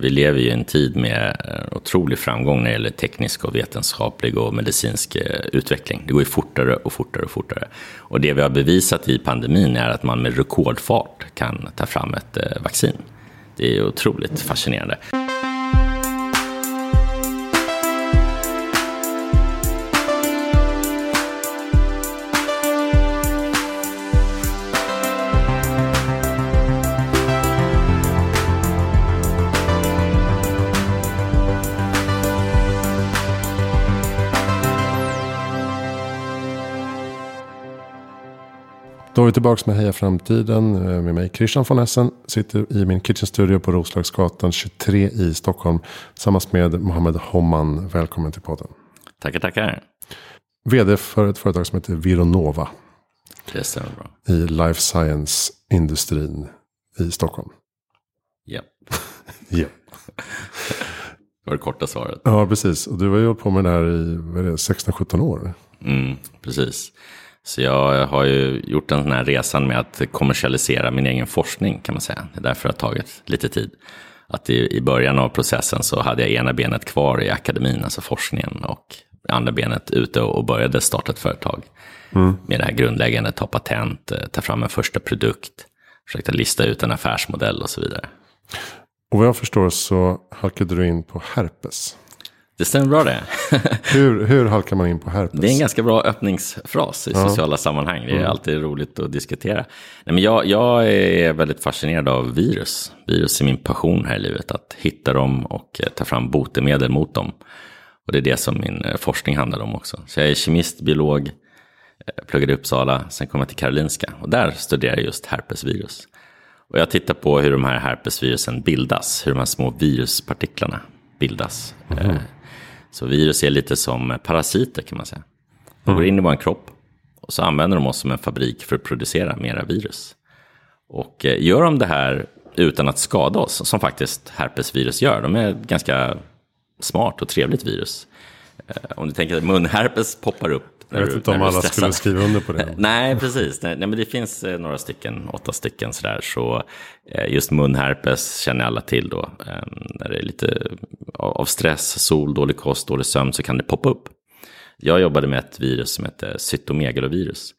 Vi lever ju i en tid med eh, otrolig framgång när det gäller teknisk och vetenskaplig och medicinsk eh, utveckling. Det går ju fortare och fortare och fortare. Och det vi har bevisat i pandemin är att man med rekordfart kan ta fram ett eh, vaccin. Det är otroligt fascinerande. Då är vi tillbaka med Heja Framtiden eh, med mig Christian von Essen. Sitter i min kitchen studio på Roslagsgatan 23 i Stockholm. Tillsammans med Mohammed Homman. Välkommen till podden. Tackar, tackar. Vd för ett företag som heter Vironova. Det stämmer bra. I life science-industrin i Stockholm. Japp. Ja. Det var det korta svaret. Ja, precis. Och du har ju hållit på med det här i vad är det, 16-17 år. Mm, precis. Så jag har ju gjort den här resan med att kommersialisera min egen forskning kan man säga. Det är därför det har tagit lite tid. Att i, i början av processen så hade jag ena benet kvar i akademin, alltså forskningen, och andra benet ute och började starta ett företag. Mm. Med det här grundläggande, ta patent, eh, ta fram en första produkt, försökte lista ut en affärsmodell och så vidare. Och vad jag förstår så halkade du in på herpes. Det stämmer bra det. hur, hur halkar man in på herpes? Det är en ganska bra öppningsfras i ja. sociala sammanhang. Det är mm. alltid roligt att diskutera. Nej, men jag, jag, är väldigt fascinerad av virus. Virus är min passion här i livet. Att hitta dem och eh, ta fram botemedel mot dem. Och det är det som min eh, forskning handlar om också. Så jag är kemist, biolog, eh, pluggade i Uppsala, sen kom jag till Karolinska. Och där studerar jag just herpesvirus. Och jag tittar på hur de här herpesvirusen bildas, hur de här små viruspartiklarna bildas. Mm. Så virus är lite som parasiter kan man säga. De går in i vår kropp och så använder de oss som en fabrik för att producera mera virus. Och eh, gör de det här utan att skada oss, som faktiskt herpesvirus gör, de är ganska smart och trevligt virus. Eh, om du tänker att munherpes poppar upp jag vet inte om alla skulle skriva under på det. Nej, precis. Nej, men det finns eh, några stycken, åtta stycken sådär. Så just munherpes känner alla till då. När det är lite av stress, sol, dålig kost, dålig sömn så kan det poppa upp. Jag jobbade med ett virus som heter cytomegalovirus.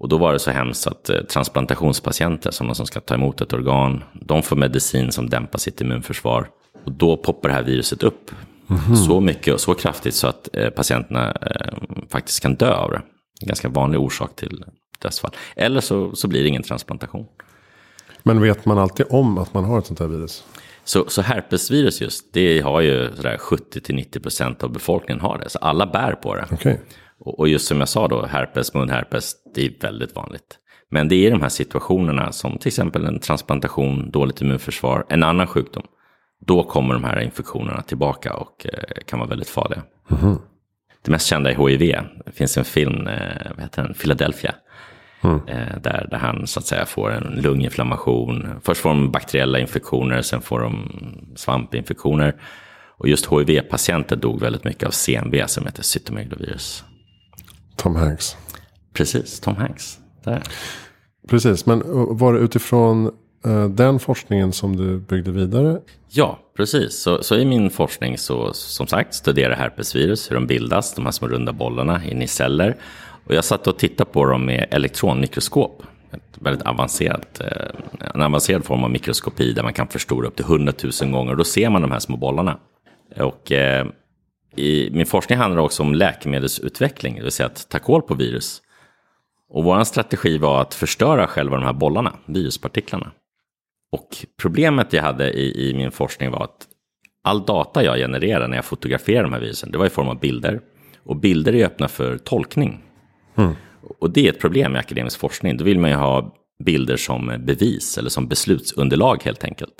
Och då var det så hemskt att eh, transplantationspatienter, som som ska ta emot ett organ, de får medicin som dämpar sitt immunförsvar. Och då poppar det här viruset upp mm så mycket och så kraftigt så att eh, patienterna eh, faktiskt kan dö av det. En ganska vanlig orsak till dödsfall. Eller så, så blir det ingen transplantation. Men vet man alltid om att man har ett sånt här virus? Så, så herpesvirus just, det har ju 70-90% av befolkningen har det. Så alla bär på det. Okay. Och, och, just som jag sa då, herpes, munherpes, det är väldigt vanligt. Men det är de här situationerna som till exempel en transplantation, dåligt immunförsvar, en annan sjukdom. Då kommer de här infektionerna tillbaka och eh, kan vara väldigt farliga. Mm. Det mest kända är HIV. Det finns en film, eh, vad heter den, Philadelphia. Mm. Där, där han så att säga får en lunginflammation. Först får de bakteriella infektioner, sen får de svampinfektioner. Och just HIV-patienter dog väldigt mycket av CMV som heter cytomegalovirus. Tom Hanks. Precis, Tom Hanks. Där. Precis, men var det utifrån Eh, den forskningen som du byggde vidare? Ja, precis. Så, så i min forskning så som sagt studerar herpesvirus, hur de bildas, de här små runda bollarna in i celler. Och jag satt och tittade på dem med elektronmikroskop. Ett väldigt avancerat, eh, en avancerad form av mikroskopi där man kan förstora upp till 100 000 gånger. Och då ser man de här små bollarna. Och eh, i min forskning handlar också om läkemedelsutveckling, det vill säga att ta koll på virus. Och vår strategi var att förstöra själva de här bollarna, viruspartiklarna. Och problemet jag hade i, i min forskning var att all data jag genererade när jag fotograferade de här virusen, det var i form av bilder. Och bilder är öppna för tolkning. Mm. Och det är ett problem i akademisk forskning. Då vill man ju ha bilder som bevis eller som beslutsunderlag helt enkelt.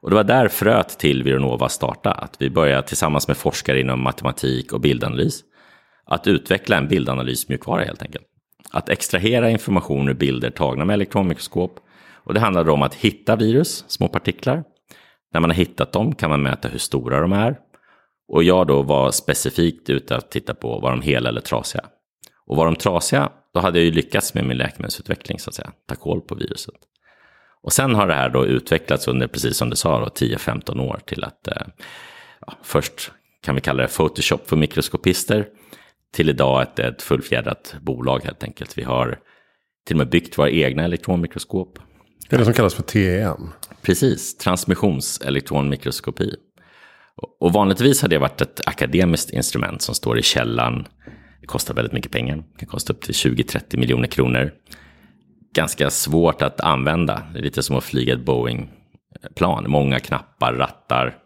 Och det var där fröet till Vironova startade, att vi började tillsammans med forskare inom matematik och bildanalys att utveckla en bildanalysmjukvara helt enkelt. Att extrahera information ur bilder tagna med elektronmikroskop. Och det handlade om att hitta virus, små partiklar. När man har hittat dem kan man mäta hur stora de är. Och jag då var specifikt ute att titta på var de hela eller trasiga. Och var de trasiga, då hade jag ju lyckats med min läkemedelsutveckling så att säga, ta koll på viruset. Och sen har det här då utvecklats under, precis som du sa, 10-15 år till att eh, ja, först kan vi kalla det Photoshop för mikroskopister till idag ett, ett fullfjädrat bolag helt enkelt. Vi har till och med byggt våra egna elektronmikroskop. Det är det som kallas för TEM. Precis, transmissionselektronmikroskopi. Och vanligtvis har det varit ett akademiskt instrument som står i källan. Det kostar väldigt mycket pengar, det kan kosta upp till 20-30 miljoner kronor. Ganska svårt att använda, det är lite som att flyga ett Boeing-plan. Många knappar, rattar.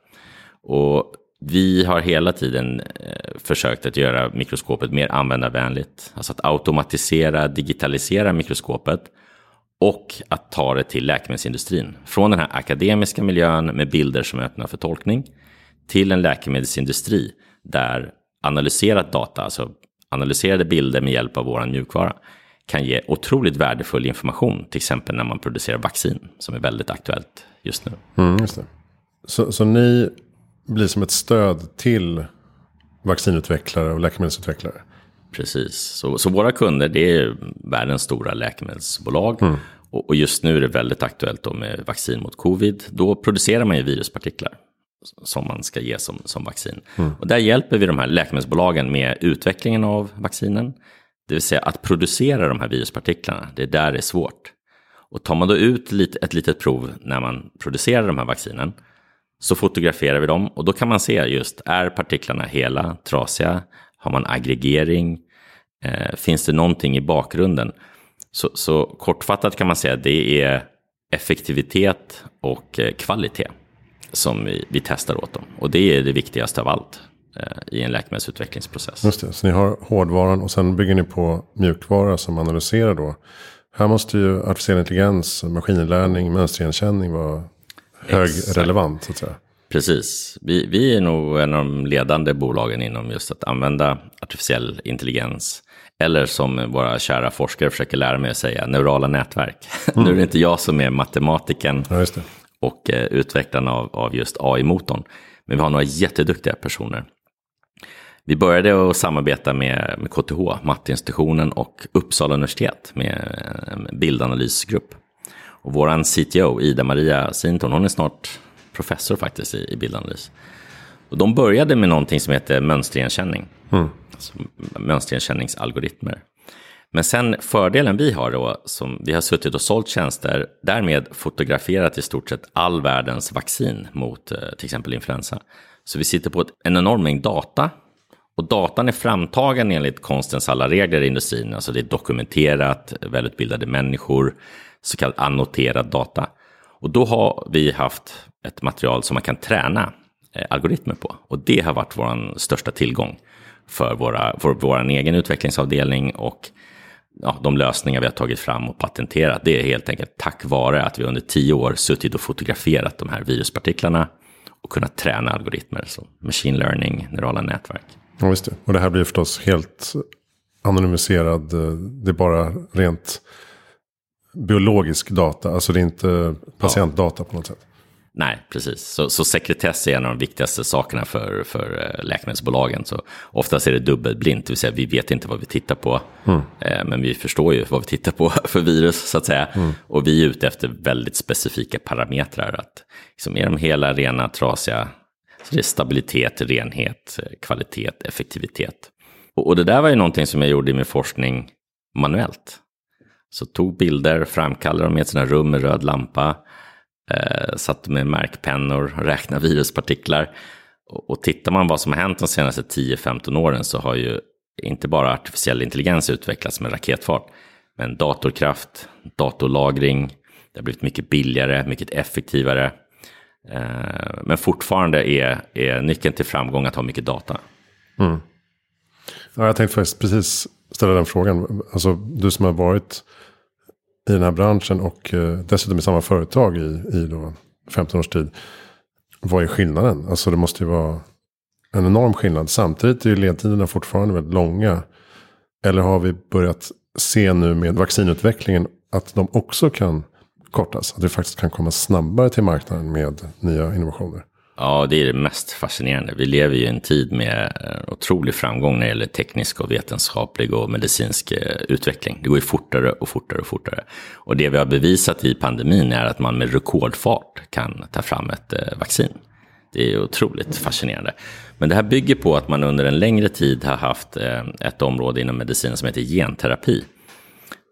Och vi har hela tiden eh, försökt att göra mikroskopet mer användarvänligt. Alltså att automatisera, digitalisera mikroskopet och att ta det till läkemedelsindustrin. Från den här akademiska miljön med bilder som är öppna för tolkning till en läkemedelsindustri där analyserat data, alltså analyserade bilder med hjälp av vår mjukvara, kan ge otroligt värdefull information, till exempel när man producerar vaccin, som är väldigt aktuellt just nu. Mm, just det. Så, så ni blir som ett stöd till vaccinutvecklare och läkemedelsutvecklare? Precis, så, så våra kunder det är världens stora läkemedelsbolag. Mm. Och, och, just nu är det väldigt aktuellt då med vaccin mot covid. Då producerar man ju viruspartiklar som man ska ge som, som vaccin. Mm. Och där hjälper vi de här läkemedelsbolagen med utvecklingen av vaccinen. Det vill säga att producera de här viruspartiklarna, det är där det är svårt. Och tar man då ut ett litet prov när man producerar de här vaccinen så fotograferar vi dem och då kan man se just, är partiklarna hela, trasiga, har man aggregering, eh, finns det någonting i bakgrunden? Så, så, kortfattat kan man säga att det är effektivitet och eh, kvalitet som vi, vi, testar åt dem. Och det är det viktigaste av allt eh, i en läkemedelsutvecklingsprocess. Just det, så ni har hårdvaran och sen bygger ni på mjukvara som analyserar då. Här måste ju artificiell intelligens, maskininlärning, mönstrigenkänning vara högrelevant. Så att säga. Precis. Vi, vi är nog en av de ledande bolagen inom just att använda artificiell intelligens. Eller som våra kära forskare försöker lära mig att säga, neurala nätverk. Mm. nu är det inte jag som är matematiken ja, och eh, utvecklaren av, av just AI-motorn. Men vi har några jätteduktiga personer. Vi började att samarbeta med, med KTH, Matteinstitutionen och Uppsala universitet med en bildanalysgrupp. Och våran CTO, Ida-Maria Sinton, hon är snart professor faktiskt i, i bildanalys. Och de började med någonting som heter mönstrigenkänning. Mm. Alltså mönstrigenkänningsalgoritmer. Men sen fördelen vi har då, som vi har suttit och sålt tjänster, därmed fotograferat i stort sett all världens vaccin mot eh, till exempel influensa. Så vi sitter på en enorm mängd data. Och datan är framtagen enligt konstens alla regler i industrin. Alltså det är dokumenterat, välutbildade människor, så kallad annoterad data. Och då har vi haft ett material som man kan träna eh, algoritmer på. Och det har varit vår största tillgång för, våra, för vår egen utvecklingsavdelning och ja, de lösningar vi har tagit fram och patenterat. Det är helt enkelt tack vare att vi under tio år suttit och fotograferat de här viruspartiklarna och kunnat träna algoritmer som machine learning, neurala nätverk. Ja, just det. Och det här blir förstås helt anonymiserad. Eh, det är bara rent biologisk data. Alltså det är inte patientdata på något sätt. Nej, precis. Så, så sekretess är en av de viktigaste sakerna för, för eh, läkemedelsbolagen. Så oftast är det dubbelblint, det vill säga vi vet inte vad vi tittar på. Mm. Eh, men vi förstår ju vad vi tittar på för virus, så att säga. Mm. Och vi är ute efter väldigt specifika parametrar. Att, liksom, är de hela, rena, trasiga? Så det är stabilitet, renhet, kvalitet, effektivitet. Och, och det där var ju någonting som jag gjorde i min forskning manuellt. Så tog bilder, framkallade dem i ett sådant rum med röd lampa Eh, satt med märkpennor och räknade viruspartiklar. Och, och tittar man vad som har hänt de senaste 10-15 åren så har ju inte bara artificiell intelligens utvecklats med raketfart. Men datorkraft, datorlagring, det har blivit mycket billigare, mycket effektivare. Eh, men fortfarande är, är nyckeln till framgång att ha mycket data. Mm. Ja, jag tänkte faktiskt precis ställa den frågan. Alltså, du som har varit i den här branschen och eh, dessutom i samma företag i, i då 15 års tid. Vad är skillnaden? Alltså det måste ju vara en enorm skillnad. Samtidigt är ju ledtiderna fortfarande väldigt långa. Eller har vi börjat se nu med vaccinutvecklingen att de också kan kortas? Att vi faktiskt kan komma snabbare till marknaden med nya innovationer? Ja, det är det mest fascinerande. Vi lever ju i en tid med eh, otrolig framgång när det gäller teknisk och vetenskaplig och medicinsk eh, utveckling. Det går ju fortare och fortare och fortare. Och det vi har bevisat i pandemin är att man med rekordfart kan ta fram ett eh, vaccin. Det är otroligt fascinerande. Men det här bygger på att man under en längre tid har haft ett område inom medicin som heter genterapi.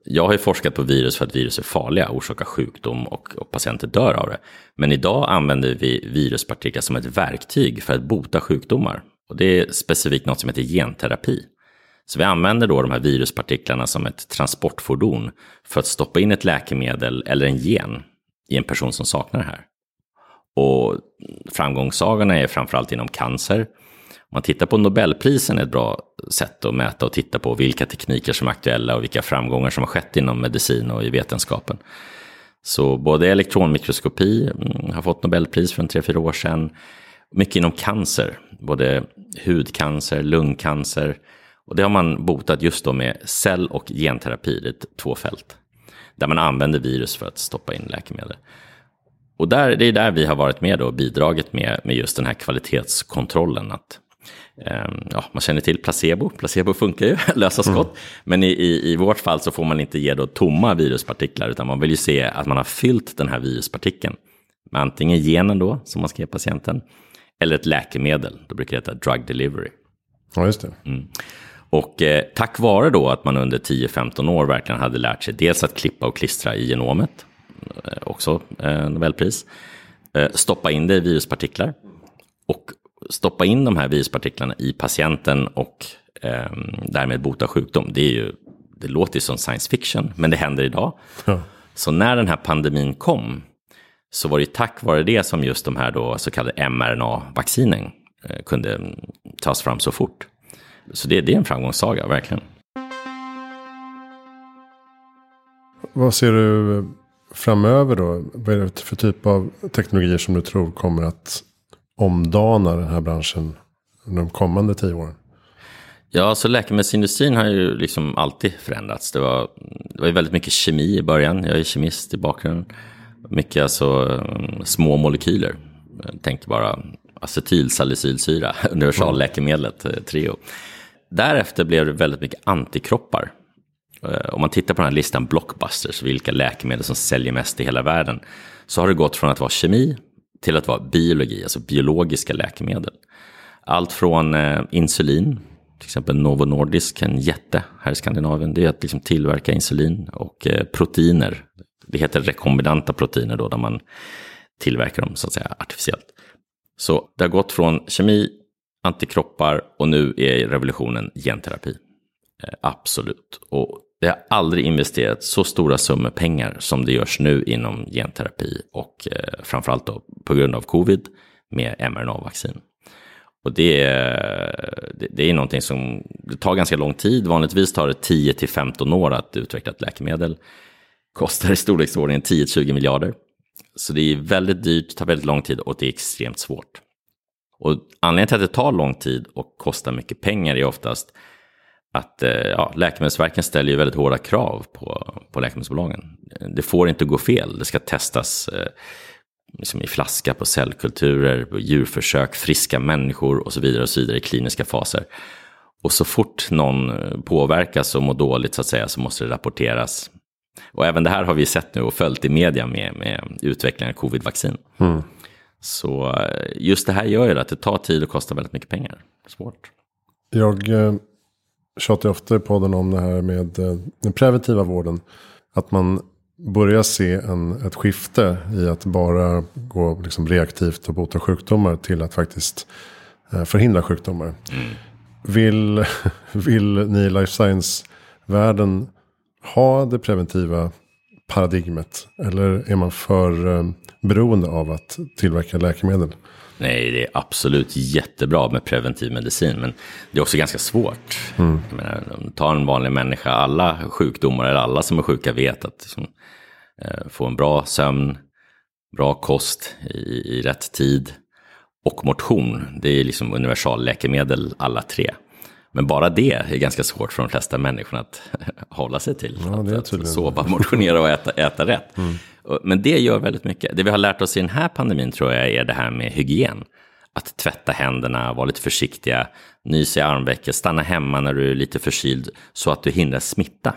Jag har ju forskat på virus för att virus är farliga, orsakar sjukdom och, och, patienter dör av det. Men idag använder vi viruspartiklar som ett verktyg för att bota sjukdomar. Och det är specifikt något som heter genterapi. Så vi använder då de här viruspartiklarna som ett transportfordon för att stoppa in ett läkemedel eller en gen i en person som saknar det här. Och framgångssagorna är framförallt inom cancer, om man tittar på Nobelprisen är ett bra sätt att mäta och titta på vilka tekniker som är aktuella och vilka framgångar som har skett inom medicin och i vetenskapen. Så både elektronmikroskopi mm, har fått Nobelpris för en tre, fyra år sedan. Mycket inom cancer, både hudcancer, lungcancer. Och det har man botat just då med cell och genterapi, det är två fält. Där man använder virus för att stoppa in läkemedel. Och där, det är där vi har varit med och bidragit med, med just den här kvalitetskontrollen. Att Ehm, ja, man känner till placebo, placebo funkar ju, lösa skott. Mm. Men i, i, i vårt fall så får man inte ge då tomma viruspartiklar, utan man vill ju se att man har fyllt den här viruspartikeln med antingen genen då, som man ska ge patienten, eller ett läkemedel, då brukar det heta drug delivery. Ja, just det. Mm. Och eh, tack vare då att man under 10-15 år verkligen hade lärt sig dels att klippa och klistra i genomet, eh, också eh, Nobelpris, eh, stoppa in det i viruspartiklar och stoppa in de här viruspartiklarna i patienten och eh, därmed bota sjukdom. Det, är ju, det låter ju som science fiction, men det händer idag. Ja. Så när den här pandemin kom så var det tack vare det som just de här då så kallade mRNA-vaccinen eh, kunde tas fram så fort. Så det, det är en framgångssaga, verkligen. Vad ser du framöver då? Vad är det för typ av teknologier som du tror kommer att omdana den här branschen under de kommande tio åren? Ja, så läkemedelsindustrin har ju liksom alltid förändrats. Det var, det var ju väldigt mycket kemi i början. Jag är kemist i bakgrunden. Mycket alltså mm, små molekyler. Tänk bara acetylsalicylsyra, universalläkemedlet. Eh, Treo. Därefter blev det väldigt mycket antikroppar. Eh, om man tittar på den här listan blockbusters, vilka läkemedel som säljer mest i hela världen, så har det gått från att vara kemi till att vara biologi, alltså biologiska läkemedel. Allt från eh, insulin, till exempel Novo Nordisk, en jätte här i Skandinavien, det är att liksom tillverka insulin och eh, proteiner. Det heter rekombinanta proteiner då, där man tillverkar dem så att säga artificiellt. Så det har gått från kemi, antikroppar och nu är revolutionen genterapi. Absolut. Och det har aldrig investerats så stora summor pengar som det görs nu inom genterapi och eh, framförallt då på grund av covid med mRNA-vaccin. Och det är, det är någonting som det tar ganska lång tid. Vanligtvis tar det 10 till 15 år att utveckla ett läkemedel. Kostar i storleksordningen 10-20 miljarder. Så det är väldigt dyrt, tar väldigt lång tid och det är extremt svårt. Och anledningen till att det tar lång tid och kostar mycket pengar är oftast att eh, ja, Läkemedelsverken ställer ju väldigt hårda krav på, på läkemedelsbolagen. Det får inte gå fel, det ska testas eh, liksom i flaska på cellkulturer, på djurförsök, friska människor och så vidare och så vidare i kliniska faser. Och så fort någon eh, påverkas och mår dåligt så att säga så måste det rapporteras. Och även det här har vi sett nu och följt i media med, med utvecklingen av covid-vaccin. Mm. Så just det här gör ju att det tar tid och kostar väldigt mycket pengar. Svårt. Jag tjatar ofta i podden om det här med eh, den preventiva vården. Att man börjar se en, ett skifte i att bara gå liksom reaktivt och bota sjukdomar till att faktiskt eh, förhindra sjukdomar. Mm. Vill, vill ni i life science-världen ha det preventiva paradigmet? Eller är man för eh, beroende av att tillverka läkemedel? Nej, det är absolut jättebra med preventiv medicin, men det är också ganska svårt. Mm. Jag menar, ta en vanlig människa, alla sjukdomar, eller alla som är sjuka vet att liksom, eh, få en bra sömn, bra kost i, i rätt tid och motion, det är liksom universalläkemedel alla tre. Men bara det är ganska svårt för de flesta människorna att hålla sig till. Ja, att, att sova, motionera och äta, äta rätt. Och- men det gör väldigt mycket. Det vi har lärt oss i den här pandemin tror jag är det här med hygien. Att tvätta händerna, vara lite försiktiga, nys i armvecket, stanna hemma när du är lite förkyld så att du hindrar smitta.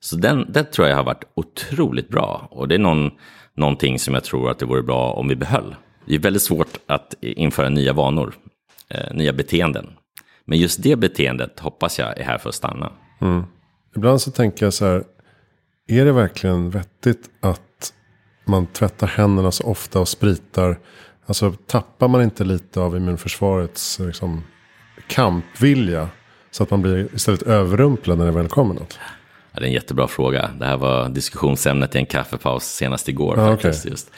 Så den, den tror jag har varit otroligt bra. Och det är någon, någonting som jag tror att det vore bra om vi behöll. Det är väldigt svårt att införa nya vanor, eh, nya beteenden. Men just det beteendet hoppas jag är här för att stanna. Mm. Ibland så tänker jag så här. Är det verkligen vettigt att man tvättar händerna så ofta och spritar? Alltså tappar man inte lite av immunförsvarets liksom, kampvilja? Så att man blir istället överrumplad när det väl kommer något. Ja, det är en jättebra fråga. Det här var diskussionsämnet i en kaffepaus senast igår. Ja, faktiskt, just.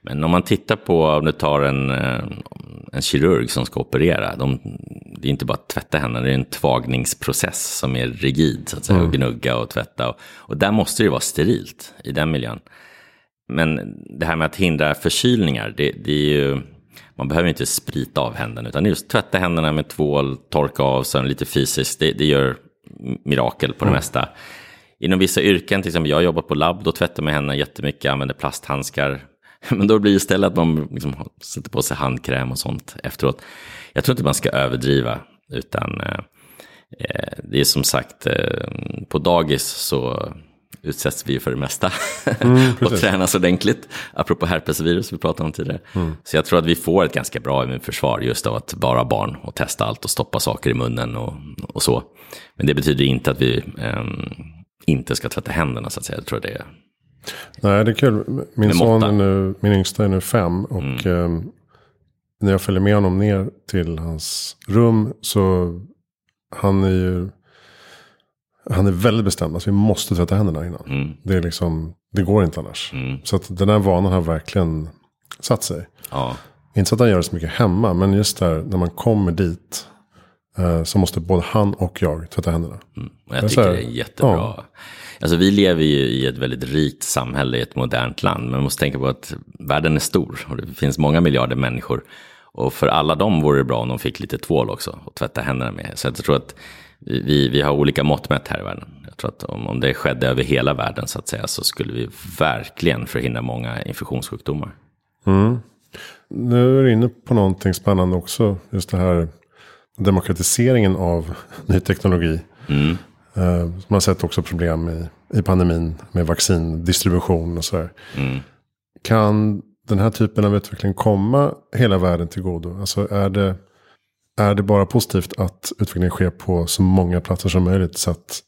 Men om man tittar på, om du tar en, eh, en kirurg som ska operera. De, det är inte bara att tvätta händerna, det är en tvagningsprocess som är rigid. Så att säga, och gnugga och tvätta. Och, och där måste det vara sterilt i den miljön. Men det här med att hindra förkylningar, det, det är ju... Man behöver inte sprita av händerna, utan just tvätta händerna med tvål, torka av, sen lite fysiskt. Det, det gör mirakel på det mesta. Inom vissa yrken, till exempel jag har jobbat på labb, då tvättar man händerna jättemycket, använder plasthandskar. Men då blir det istället att man liksom sätter på sig handkräm och sånt efteråt. Jag tror inte man ska överdriva, utan eh, eh, det är som sagt, eh, på dagis så utsätts vi för det mesta och precis. tränas ordentligt. Apropå herpesvirus vi pratade om tidigare. Så jag tror att vi får ett ganska bra immunförsvar just av att vara barn och testa allt och stoppa saker i munnen och, och så. Men det betyder inte att vi ehm, inte ska tvätta händerna så att säga. Jag tror det är Nej, det är kul. Min son är nu, min yngsta är nu fem. Och eh, när jag följer med honom ner till hans rum så han är ju han är väldigt bestämd. Alltså vi måste tvätta händerna innan. Det, är liksom, det går inte annars. Så att den här vanan har verkligen satt sig. ja, Inte så att han gör det så mycket hemma. Men just där när man kommer dit. Eh, så måste både han och jag tvätta händerna. Och jag så tycker här, det är jättebra. ja. Alltså vi lever ju i ett väldigt rikt samhälle, i ett modernt land. Men man måste tänka på att världen är stor och det finns många miljarder människor. Och för alla dem vore det bra om de fick lite tvål också och tvätta händerna med. Så jag tror att vi, vi har olika mått mätt här i världen. Jag tror att om, om det skedde över hela världen så att säga så skulle vi verkligen förhindra många infektionssjukdomar. Nu är du inne på någonting spännande också. Just det här demokratiseringen av ny teknologi. Mm. Eh, Man har sett också problem i, i pandemin med vaccindistribution och sådär. Mm. Kan den här typen av utveckling komma hela världen till godo? Alltså är det, är det bara positivt att utvecklingen sker på så många platser som möjligt så att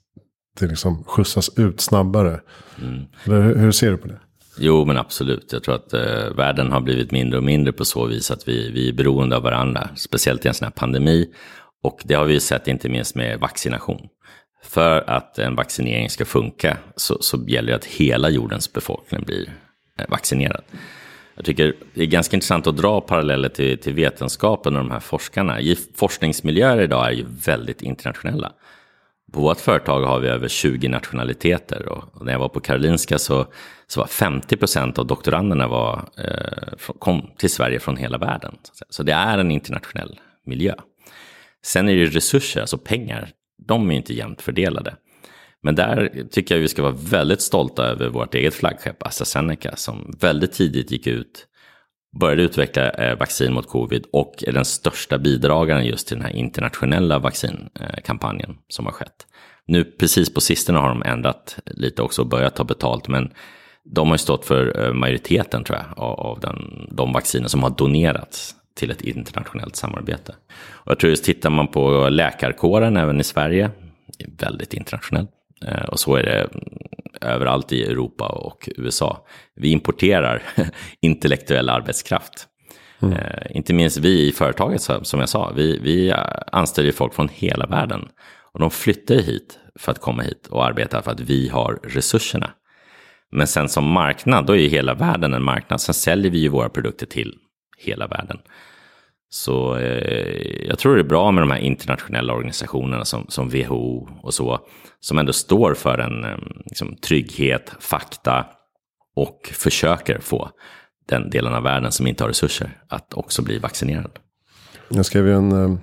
det liksom skjutsas ut snabbare? Mm. Hur, hur ser du på det? Jo, men absolut. Jag tror att eh, världen har blivit mindre och mindre på så vis att vi, vi är beroende av varandra, speciellt i en sån här pandemi. Och det har vi ju sett inte minst med vaccination. För att en vaccinering ska funka så, så gäller det att hela jordens befolkning blir eh, vaccinerad. Jag tycker det är ganska intressant att dra paralleller till, till vetenskapen och de här forskarna. I forskningsmiljöer idag är ju väldigt internationella. På vårt företag har vi över 20 nationaliteter och när jag var på Karolinska så, så var 50 procent av doktoranderna var, eh, kom till Sverige från hela världen. Så, så det är en internationell miljö. Sen är det ju resurser, alltså pengar, de är ju inte jämnt fördelade. Men där tycker jag vi ska vara väldigt stolta över vårt eget flaggskepp AstraZeneca som väldigt tidigt gick ut, började utveckla eh, vaccin mot covid och är den största bidragaren just till den här internationella vaccinkampanjen eh, som har skett. Nu precis på sistone har de ändrat lite också och börjat ta betalt, men de har ju stått för eh, majoriteten tror jag av den, de vacciner som har donerats till ett internationellt samarbete. Och jag tror just tittar man på läkarkåren även i Sverige, är väldigt internationellt. Eh, Och så är det mm, överallt i Europa och USA. Vi importerar intellektuell arbetskraft. Eh, inte minst vi i företaget, som jag sa, vi, vi anställer folk från hela världen. Och de flyttar hit för att komma hit och arbeta för att vi har resurserna. Men sen som marknad, då är ju hela världen en marknad. Sen säljer vi ju våra produkter till hela världen. Så eh, jag tror det är bra med de här internationella organisationerna som, som WHO och så. Som ändå står för en eh, liksom, trygghet, fakta och försöker få den delen av världen som inte har resurser att också bli vaccinerad. Jag skrev ju en, eh,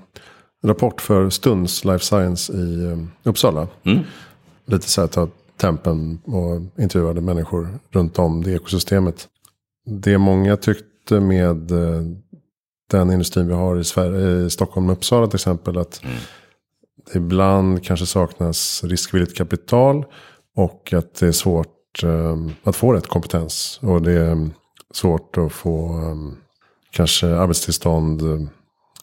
rapport för Stunds Life Science i eh, Uppsala. Mm. Lite så här ta tempen och intervjuade människor runt om det ekosystemet. Det många tyckte med eh, den industrin vi har i, Sverige, i Stockholm och Uppsala till exempel. Att Mm. det ibland kanske saknas riskvilligt kapital. Och att det är svårt eh, att få rätt kompetens. Och det är svårt att få eh, kanske arbetstillstånd,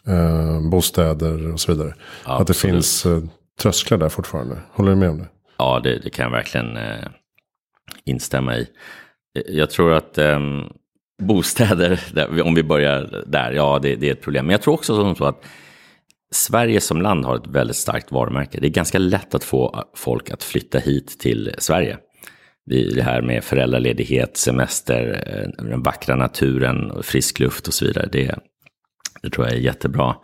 eh, bostäder och så vidare. Ja, att det absolut. finns eh, trösklar där fortfarande. Håller du med om det? Ja, det, det kan jag verkligen eh, instämma i. Jag tror att eh, bostäder, om vi börjar där, ja det, det är ett problem. Men jag tror också som så att Sverige som land har ett väldigt starkt varumärke. Det är ganska lätt att få folk att flytta hit till Sverige. Det här med föräldraledighet, semester, eh, den vackra naturen, frisk luft och så vidare. Det, det tror jag är jättebra.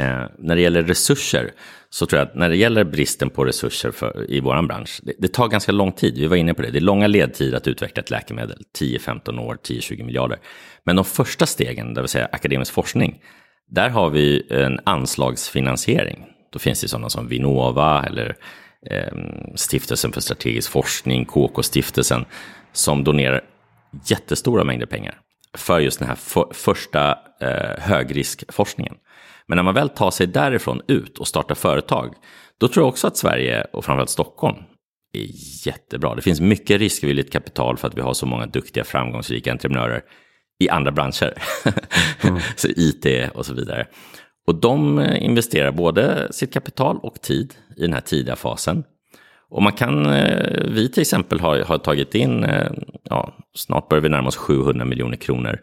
Eh, när det gäller resurser så tror jag att när det gäller bristen på resurser för, i vår bransch, det, det tar ganska lång tid, vi var inne på det, det är långa ledtider att utveckla ett läkemedel, 10-15 år, 10-20 miljarder. Men de första stegen, det vill säga akademisk forskning, där har vi en anslagsfinansiering. Då finns det sådana som Vinnova eller eh, Stiftelsen för strategisk forskning, KK-stiftelsen, som donerar jättestora mängder pengar för just den här för, första eh, högriskforskningen. Men när man väl tar sig därifrån ut och startar företag, då tror jag också att Sverige och framförallt Stockholm är jättebra. Det finns mycket riskvilligt kapital för att vi har så många duktiga, framgångsrika entreprenörer i andra branscher. så IT och så vidare. Och de eh, investerar både sitt kapital och tid i den här tidiga fasen. Och man kan, eh, vi till exempel har, har tagit in, eh, ja, snart börjar vi närma oss 700 miljoner kronor.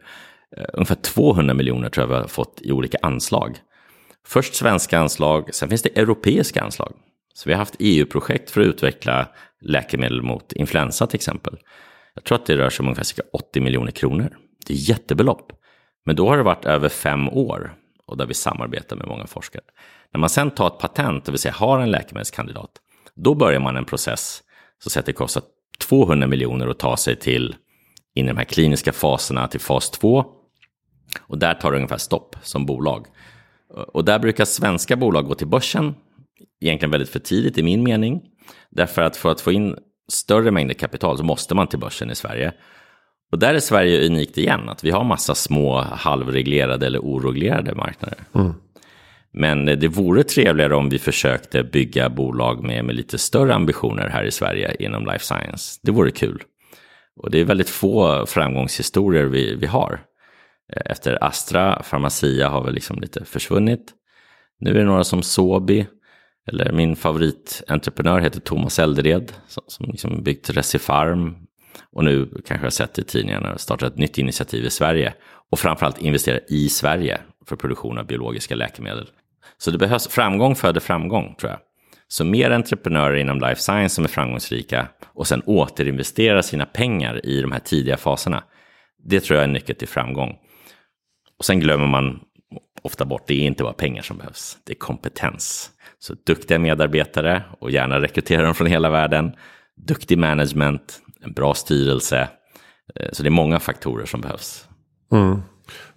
Ungefär 200 miljoner tror jag vi har fått i olika anslag. Först svenska anslag, sen finns det europeiska anslag. Så vi har haft EU-projekt för att utveckla läkemedel mot influensa till exempel. Jag tror att det rör sig om ungefär cirka 80 miljoner kronor. Det är jättebelopp. Men då har det varit över fem år och där vi samarbetar med många forskare. När man sen tar ett patent, det vill säga har en läkemedelskandidat, då börjar man en process så att det kostar 200 miljoner att ta sig till in i de här kliniska faserna till fas 2. Och där tar det ungefär stopp som bolag. Och där brukar svenska bolag gå till börsen, egentligen väldigt för tidigt i min mening. Därför att för att få in större mängder kapital så måste man till börsen i Sverige. Och där är Sverige unikt igen, att vi har massa små halvreglerade eller oreglerade marknader. Men det vore trevligare om vi försökte bygga bolag med, med lite större ambitioner här i Sverige inom life science. Det vore kul. Och det är väldigt få framgångshistorier vi, vi har. Eh, efter Astra, Pharmacia har väl liksom lite försvunnit. Nu är det några som Sobi, eller min favoritentreprenör heter Thomas Eldered, som, som liksom byggt Recipharm. Och nu kanske jag har sett i tidningarna startat ett nytt initiativ i Sverige. Och framförallt investera i Sverige för produktion av biologiska läkemedel. Så det behövs, framgång föder framgång tror jag. Så mer entreprenörer inom life science som är framgångsrika och sen återinvesterar sina pengar i de här tidiga faserna. Det tror jag är nyckeln till framgång. Och sen glömmer man ofta bort, det är inte bara pengar som behövs, det är kompetens. Så duktiga medarbetare och gärna rekrytera dem från hela världen. Duktig management, en bra styrelse. Så det är många faktorer som behövs. Mm.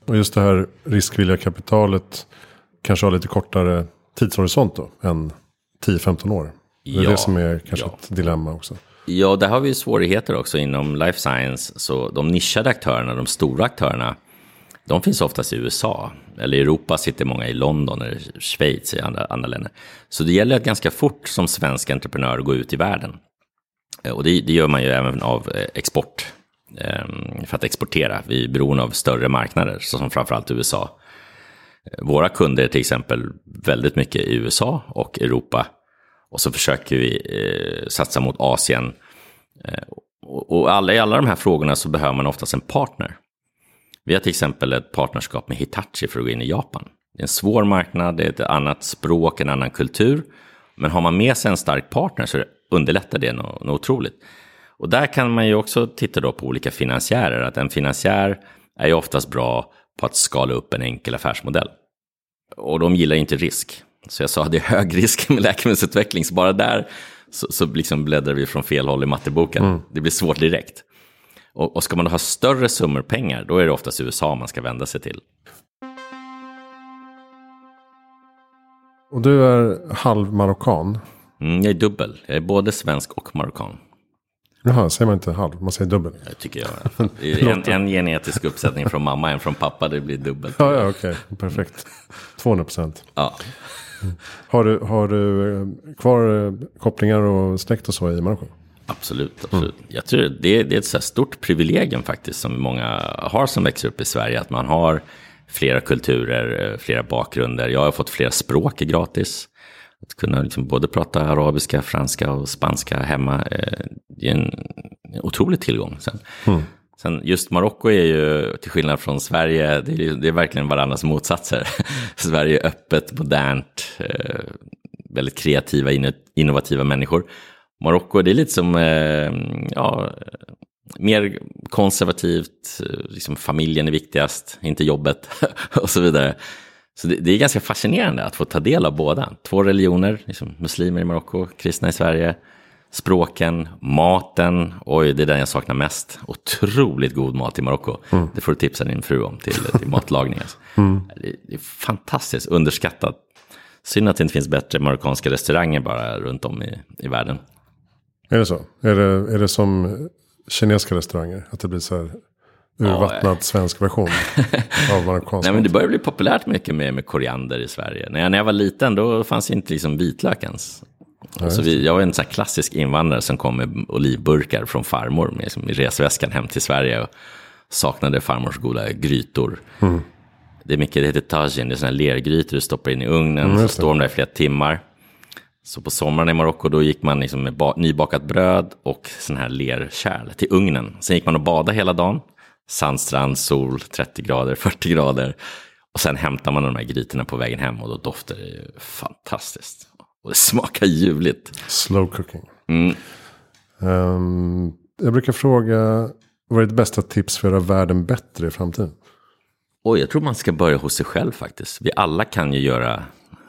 Och just det här riskvilliga kapitalet kanske har lite kortare tidshorisont då än 10-15 år. Det är Ja, det som är kanske ja. ett dilemma också. Ja, där har vi ju svårigheter också inom life science. Så de nischade aktörerna, de stora aktörerna, de finns oftast i USA. Eller i Europa sitter många i London eller Schweiz i andra, andra länder. Så det gäller att ganska fort som svensk entreprenör gå ut i världen. Eh, och det, det gör man ju även av eh, export. Ehm, för att exportera. Vi är beroende av större marknader, såsom framförallt USA. Eh, våra kunder är till exempel väldigt mycket i USA och Europa. Och så försöker vi satsa mot Asien. Och och alla, i alla de här frågorna så behöver man oftast en partner. Vi har till exempel ett partnerskap med Hitachi för att gå in i Japan. Det är en svår marknad, det är ett annat språk, en annan kultur. Men har man med sig en stark partner så underlättar det något, något otroligt. Och där kan man ju också titta då på olika finansiärer. Att en finansiär är ju oftast bra på att skala upp en enkel affärsmodell. Och de gillar inte risk. Så jag sa att det är hög risk med läkemedelsutveckling. Så bara där så, så liksom bläddrar vi från fel håll i matteboken. Det blir svårt direkt. Och, och ska man då ha större summor pengar, då är det oftast USA man ska vända sig till. Och du är halv marockan. Mm, jag är dubbel. Jag är både svensk och marockan. Jaha, säger man inte halv? Man säger dubbel? Det tycker jag. En, en genetisk uppsättning från mamma, en från pappa. Det blir dubbelt. Ja, ja okej. Perfekt. 200 procent. Ja. Har du, har du eh, kvar eh, kopplingar och släkt och så i Marocko? Absolut, absolut. Jag tror det är, det är ett så stort privilegium faktiskt som många har som växer upp i Sverige. Att man har flera kulturer, eh, flera bakgrunder. Jag har fått flera språk gratis. Att kunna liksom både prata arabiska, franska och spanska hemma. eh, Det är en otrolig tillgång. Sen, sen just Marocko är ju, till skillnad från Sverige, det är, det är verkligen varandras motsatser. Sverige är öppet, modernt, eh, väldigt kreativa, inno- innovativa människor. Marocko, det är lite som, eh, ja, mer konservativt, eh, liksom familjen är viktigast, inte jobbet och så vidare. Så det, det är ganska fascinerande att få ta del av båda. Två religioner, liksom muslimer i Marocko, kristna i Sverige, språken, maten, oj det är den jag saknar mest. Otroligt god mat i Marocko. Det får du tipsa din fru om till, till matlagning. Alltså. Det, det är fantastiskt underskattat. Synd att det inte finns bättre marockanska restauranger bara runt om i, i världen. Är det så? Är det, är det som kinesiska restauranger? Att det blir så här urvattnad svensk version av marockansk Nej, men det börjar bli populärt mycket med, med koriander i Sverige. När jag, när jag var liten då fanns inte liksom vitlök ens. så vi, jag var en här klassisk invandrare som kom med olivburkar från farmor med, liksom, i resväskan hem till Sverige. Och saknade farmors goda grytor. Det är mycket, det heter tajin, det är här lergrytor du stoppar in i ugnen. så just det. står de där i flera timmar. Så på sommaren i Marocko då gick man liksom med ba- nybakat bröd och sån här lerkärl till ugnen. Sen gick man och badade hela dagen. Sandstrand, sol, 30 grader, 40 grader. Och sen hämtar man de här grytorna på vägen hem och då doftar det ju fantastiskt. Och det smakar ljuvligt. Slow cooking. Mm. Ehm, jag brukar fråga, vad är ditt bästa tips för att göra världen bättre i framtiden? Oj, jag tror man ska börja hos sig själv faktiskt. Vi alla kan ju göra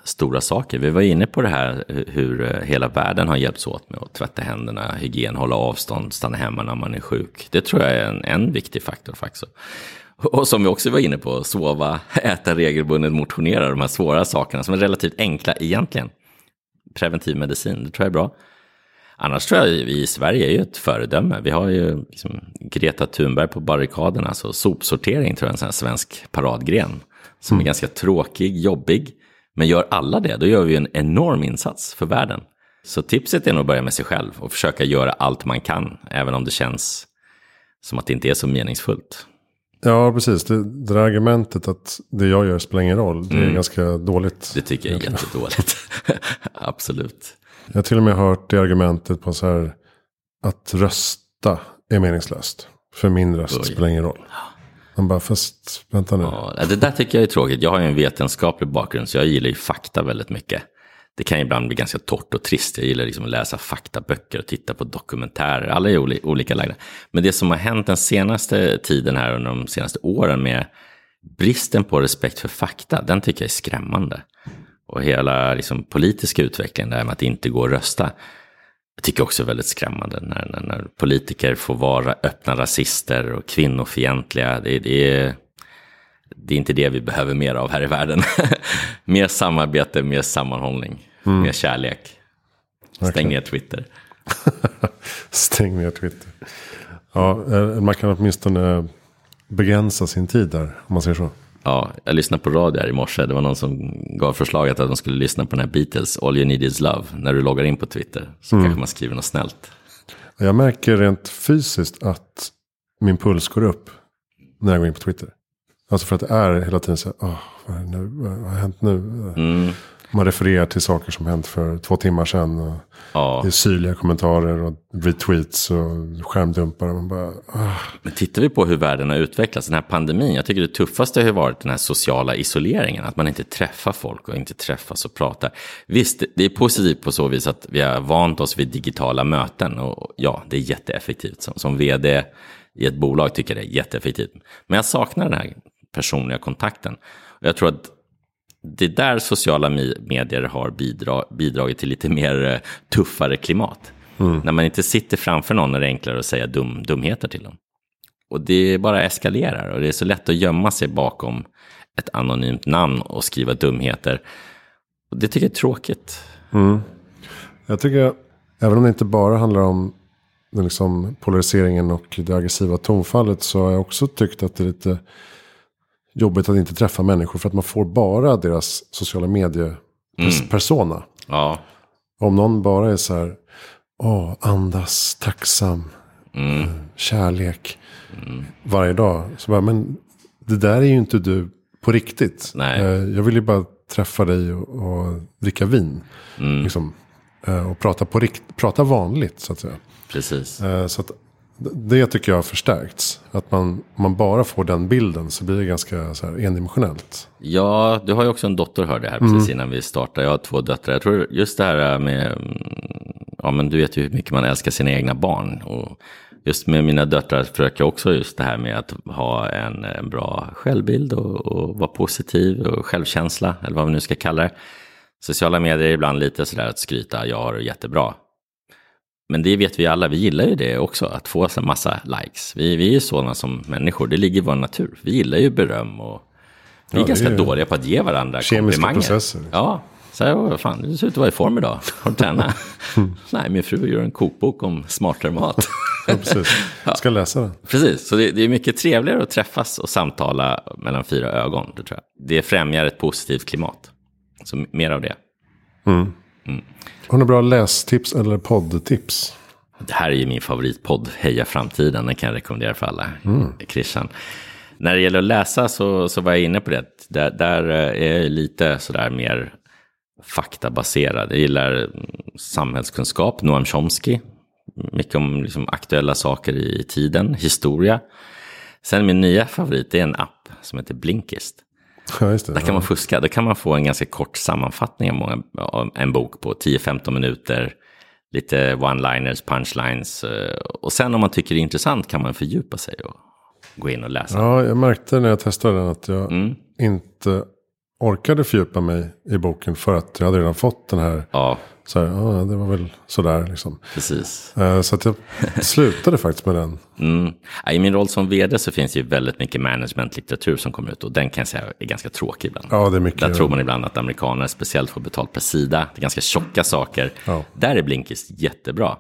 stora saker. Vi var inne på det här hur eh, hela världen har hjälpts åt med att tvätta händerna, hygien, hålla avstånd, stanna hemma när man är sjuk. Det tror jag är en, en viktig faktor faktiskt. Och som vi också var inne på, sova, äta regelbundet, motionera, de här svåra sakerna som är relativt enkla egentligen. Preventiv medicin, det tror jag är bra. Annars tror jag vi i Sverige är ju ett föredöme. Vi har ju liksom Greta Thunberg på barrikaderna, så sopsortering tror jag är en sån svensk paradgren. Som är ganska tråkig, jobbig. Men gör alla det, då gör vi en enorm insats för världen. Så tipset är nog att börja med sig själv och försöka göra allt man kan, även om det känns som att det inte är så meningsfullt. Ja, precis. Det, det där argumentet att det jag gör spelar ingen roll, det är ganska dåligt. Det tycker jag är jättedåligt. Absolut. Jag har till och med hört det argumentet på så här att rösta är meningslöst. För min röst Oj. spelar ingen roll. Man bara, fast vänta nu. Ja, det där tycker jag är tråkigt. Jag har ju en vetenskaplig bakgrund, så jag gillar ju fakta väldigt mycket. Det kan ibland bli ganska torrt och trist. Jag gillar liksom att läsa faktaböcker och titta på dokumentärer. Alla är oli- olika lagda. Men det som har hänt den senaste tiden här under de senaste åren med bristen på respekt för fakta, den tycker jag är skrämmande. Och hela liksom, politiska utvecklingen där med att inte gå och rösta. Jag tycker också är väldigt skrämmande när, när, när politiker får vara öppna rasister och kvinnofientliga. Det, det, är, det är inte det vi behöver mer av här i världen. mer samarbete, mer sammanhållning, mer kärlek. Stäng ner Twitter. Stäng ner Twitter. Ja, eh, man kan åtminstone begränsa sin tid där, om man säger så. Ja, jag lyssnade på radio här i morse. Det var någon som gav förslaget att de skulle lyssna på den här Beatles, All You Need Is Love, när du loggar in på Twitter. Så kanske man skriver något snällt. Jag märker rent fysiskt att min puls går upp när jag går in på Twitter. Alltså för att det är hela tiden så här, "Åh, vad, är nu? vad har hänt nu? Mm. Man refererar till saker som hänt för två timmar sedan. Ja, det är syrliga kommentarer och retweets och skärmdumpar. Och man bara, ah. men tittar vi på hur världen har utvecklats, den här pandemin, jag tycker det tuffaste har varit den här sociala isoleringen, att man inte träffar folk och inte träffas och pratar. Visst, det är positivt på så vis att vi har vant oss vid digitala möten och ja, det är jätteeffektivt. Som, som vd i ett bolag tycker jag det är jätteeffektivt. Men jag saknar den här personliga kontakten. Och jag tror att det är där sociala medier har bidra, bidragit till lite mer eh, tuffare klimat. När man inte sitter framför någon är det enklare att säga dum, dumheter till dem. Och det bara eskalerar och det är så lätt att gömma sig bakom ett anonymt namn och skriva dumheter. Och det tycker jag är tråkigt. Jag tycker, även om det inte bara handlar om den liksom polariseringen och det aggressiva tonfallet. Så har jag också tyckt att det är lite jobbigt att inte träffa människor. För att man får bara deras sociala medie-persona. Ja, Om någon bara är så här, åh, andas, tacksam, Mm. eh, kärlek. Varje dag. Så bara, men det där är ju inte du på riktigt. Nej. Eh, Jag vill ju bara träffa dig och, och dricka vin. Mm. Liksom, eh, och prata, på rikt, prata vanligt så att säga. precis. Så att det tycker jag har förstärkts. Att man, om man bara får den bilden så blir det ganska så här endimensionellt. Ja, du har ju också en dotter hörde jag här precis innan vi startade. Jag har två döttrar. Jag tror just det här med, mm, ja men du vet ju hur mycket man älskar sina egna barn. Och just med mina döttrar försöker jag också just det här med att ha en, en bra självbild och, och vara positiv och självkänsla, eller vad vi nu ska kalla det. Sociala medier är ibland lite sådär att skryta, jag har det jättebra. Men det vet vi alla, vi gillar ju det också, att få en massa likes. Vi, vi är ju sådana som människor, det ligger i vår natur. Vi gillar ju beröm och vi är Ja, ganska är- dåliga på att ge varandra Kemiska komplimanger. processer, liksom. Ja, så här, "Åh, fan, du ser ut att vara i form idag. Har du tränat? Nej, min fru gör en kokbok om smartare mat. Ja, precis. Jag ska läsa den. Precis, så det, det är mycket trevligare att träffas och samtala mellan fyra ögon. Det, tror jag. det främjar ett positivt klimat. Så mer av det. Har du bra lästips eller poddtips? Det här är ju min favoritpodd, Heja Framtiden. Den kan jag rekommendera för alla. Christian. När det gäller att läsa så, så var jag inne på det. Där, där eh, är jag lite sådär mer faktabaserad. Jag gillar mm, samhällskunskap, Noam Chomsky. Mycket om liksom, aktuella saker i tiden, historia. Sen min nya favorit är en app som heter Blinkist. Ja, det. Där kan man fuska. Där kan man få en ganska kort sammanfattning av, många, av en bok på 10-15 minuter. Lite one-liners, punchlines. eh, Och sen om man tycker det är intressant kan man fördjupa sig och gå in och läsa. Ja, jag märkte när jag testade den att jag Mm. inte orkade fördjupa mig i boken. För att jag hade redan fått den här, Ja, så här, ja, det var väl sådär liksom. precis. Eh, Så att jag slutade faktiskt med den. Mm. I min roll som vd så finns det ju väldigt mycket managementlitteratur som kommer ut. Och den kan jag säga är ganska tråkig ibland. Ja, det är mycket. Där tror man ibland att amerikaner speciellt får betalt per sida. Det är ganska tjocka saker. Ja. Där är Blinkist jättebra.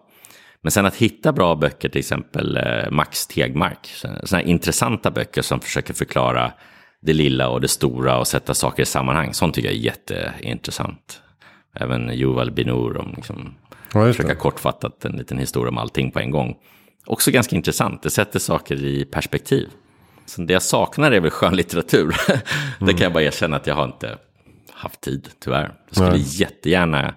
Men sen att hitta bra böcker, till exempel eh, Max Tegmark. Sådana här intressanta böcker som försöker förklara det lilla och det stora och sätta saker i sammanhang. Sånt tycker jag är jätteintressant. Även Yuval Binur om liksom Ja, försöka kortfattat en liten historia om allting på en gång. Också ganska intressant, det sätter saker i perspektiv. Så det jag saknar är väl skönlitteratur. det kan jag bara erkänna att jag har inte haft tid, tyvärr. Jag skulle Nej. jättegärna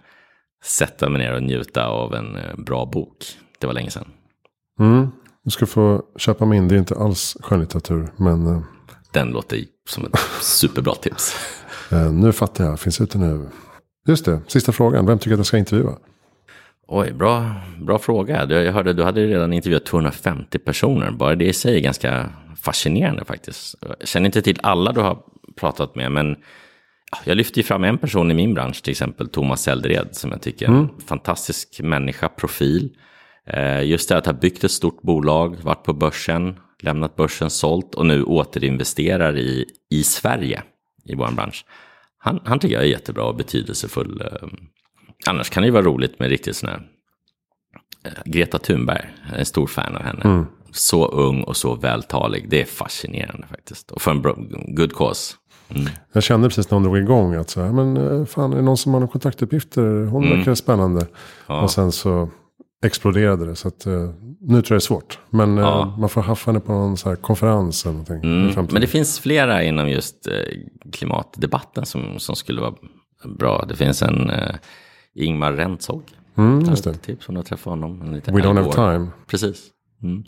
sätta mig ner och njuta av en eh, bra bok. Det var länge sedan. Mm. Du ska få köpa min, det är inte alls skönlitteratur. Men eh, Den låter som ett superbra tips. eh, nu fattar jag, finns ute nu. Just det, sista frågan. Vem tycker att jag ska intervjua? Oj, bra, bra fråga. Du, jag hörde, du hade redan intervjuat 250 personer. Bara det i sig är ganska fascinerande faktiskt. Jag känner inte till alla du har pratat med, men ja, jag lyfter ju fram en person i min bransch, till exempel Thomas Seldered, som jag tycker är en fantastisk människa, profil. Eh, just det att ha byggt ett stort bolag, varit på börsen, lämnat börsen, sålt och nu återinvesterar i, i Sverige, i vår bransch. Han, han tycker jag är jättebra och betydelsefull. eh, Annars kan det ju vara roligt med riktigt sån här eh, Greta Thunberg, jag är en stor fan av henne. Så ung och så vältalig, det är fascinerande faktiskt. Och för en good cause. Jag kände precis när hon drog igång att så här, men eh, fan är det någon som har några kontaktuppgifter? Hon Mm. verkar spännande. Och sen så exploderade det. Så att, eh, nu tror jag det är svårt. Men eh, Ja. man får haffa henne på någon så här konferens eller någonting. Mm. Men det finns flera inom just eh, klimatdebatten som, som skulle vara bra. Det finns en Ingmar Rentzhog. Mm, just det. Tips om du har träffat honom. En liten We don't have time. Precis. Mm.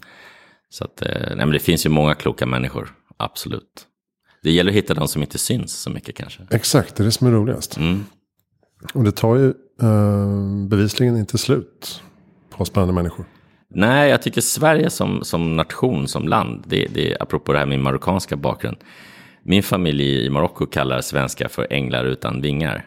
Så att, nej, men det finns ju många kloka människor, absolut. Det gäller att hitta de som inte syns så mycket kanske. Exakt, det är det som är roligast. Mm. Och det tar ju bevisligen inte slut på spännande människor. Nej, jag tycker Sverige som, som nation, som land, det, det, apropå det här med min marockanska bakgrund. Min familj i Marocko kallar svenskar för änglar utan vingar.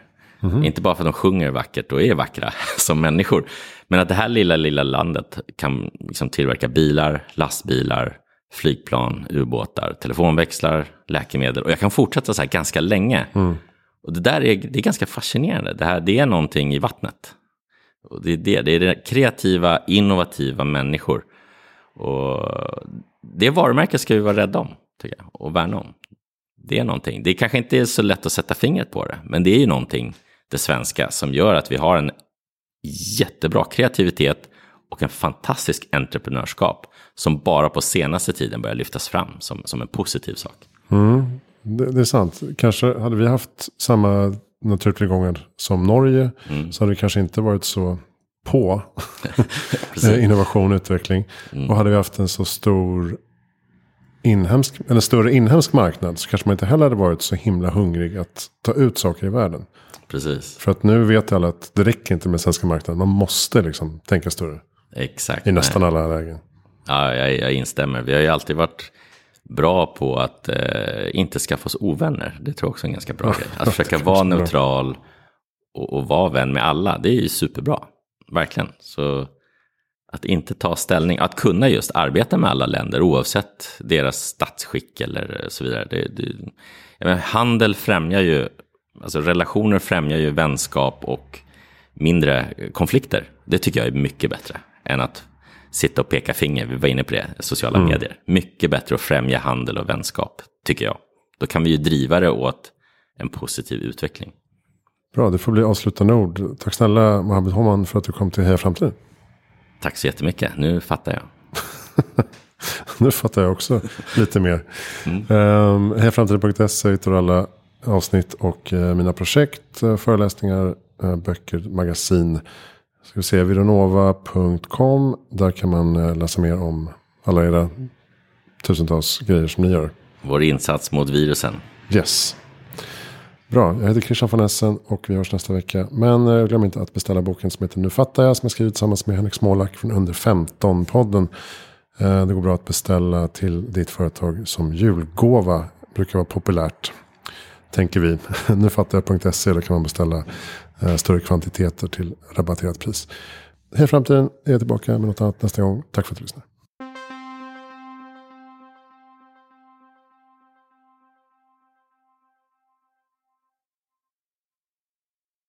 Inte bara för att de sjunger vackert och är vackra som människor. Men att det här lilla, lilla landet kan liksom tillverka bilar, lastbilar, flygplan, ubåtar, telefonväxlar, läkemedel. Och jag kan fortsätta så här ganska länge. Och det där är, det är ganska fascinerande. Det, här, det är någonting i vattnet. Och det är det, det är det kreativa, innovativa människor. Och det varumärket ska vi vara rädda om, tycker jag, och värna om. Det är någonting. Det kanske inte är så lätt att sätta fingret på det, men det är ju någonting, det svenska, som gör att vi har en jättebra kreativitet och en fantastisk entreprenörskap som bara på senaste tiden börjar lyftas fram som, som en positiv sak. Mm, det, det, är sant. Kanske hade vi haft samma naturtillgångar som Norge mm. så hade det kanske inte varit så på innovation och utveckling. Mm. Och hade vi haft en så stor inhemsk, en större inhemsk marknad så kanske man inte heller hade varit så himla hungrig att ta ut saker i världen. Precis. För att nu vet alla att det räcker inte med svenska marknaden. Man måste liksom tänka större. Exakt. I nästan nej. alla lägen. Ja, jag, jag, instämmer. Vi har ju alltid varit bra på att eh, inte skaffa oss ovänner. Det tror jag också är en ganska bra grej. Att försöka vara neutral och, och vara vän med alla. Det är ju superbra. Verkligen. Så att inte ta ställning, att kunna just arbeta med alla länder oavsett deras statsskick eller så vidare. Det, det, menar, handel främjar ju, alltså relationer främjar ju vänskap och mindre konflikter. Det tycker jag är mycket bättre än att sitta och peka finger. Vi var inne på det, sociala mm. medier. Mycket bättre att främja handel och vänskap, tycker jag. Då kan vi ju driva det åt en positiv utveckling. Bra, det får bli avslutande ord. Tack snälla Mohammed Homan för att du kom till Heja Framtiden. Tack så jättemycket, nu fattar jag. nu fattar jag också lite mer. Mm. Um, Hejaframtiden.se hittar du alla avsnitt och uh, mina projekt, uh, föreläsningar, uh, böcker, magasin. Ska vi se, vironova.com. Där kan man läsa mer om alla era tusentals grejer som ni gör. Vår insats mot virusen. Yes. Bra, jag heter Christian von Essen och vi hörs nästa vecka. Men eh, glöm inte att beställa boken som heter Nu fattar jag. Som jag skrivit tillsammans med Henrik Smålak från Under 15-podden. Eh, det går bra att beställa till ditt företag som julgåva. Brukar vara populärt. Tänker vi. Nu fattar jag.se. Då kan man beställa eh, Eh, större kvantiteter till rabatterat pris. Hej framtiden. Jag är tillbaka med något annat nästa gång. Tack för att du lyssnade.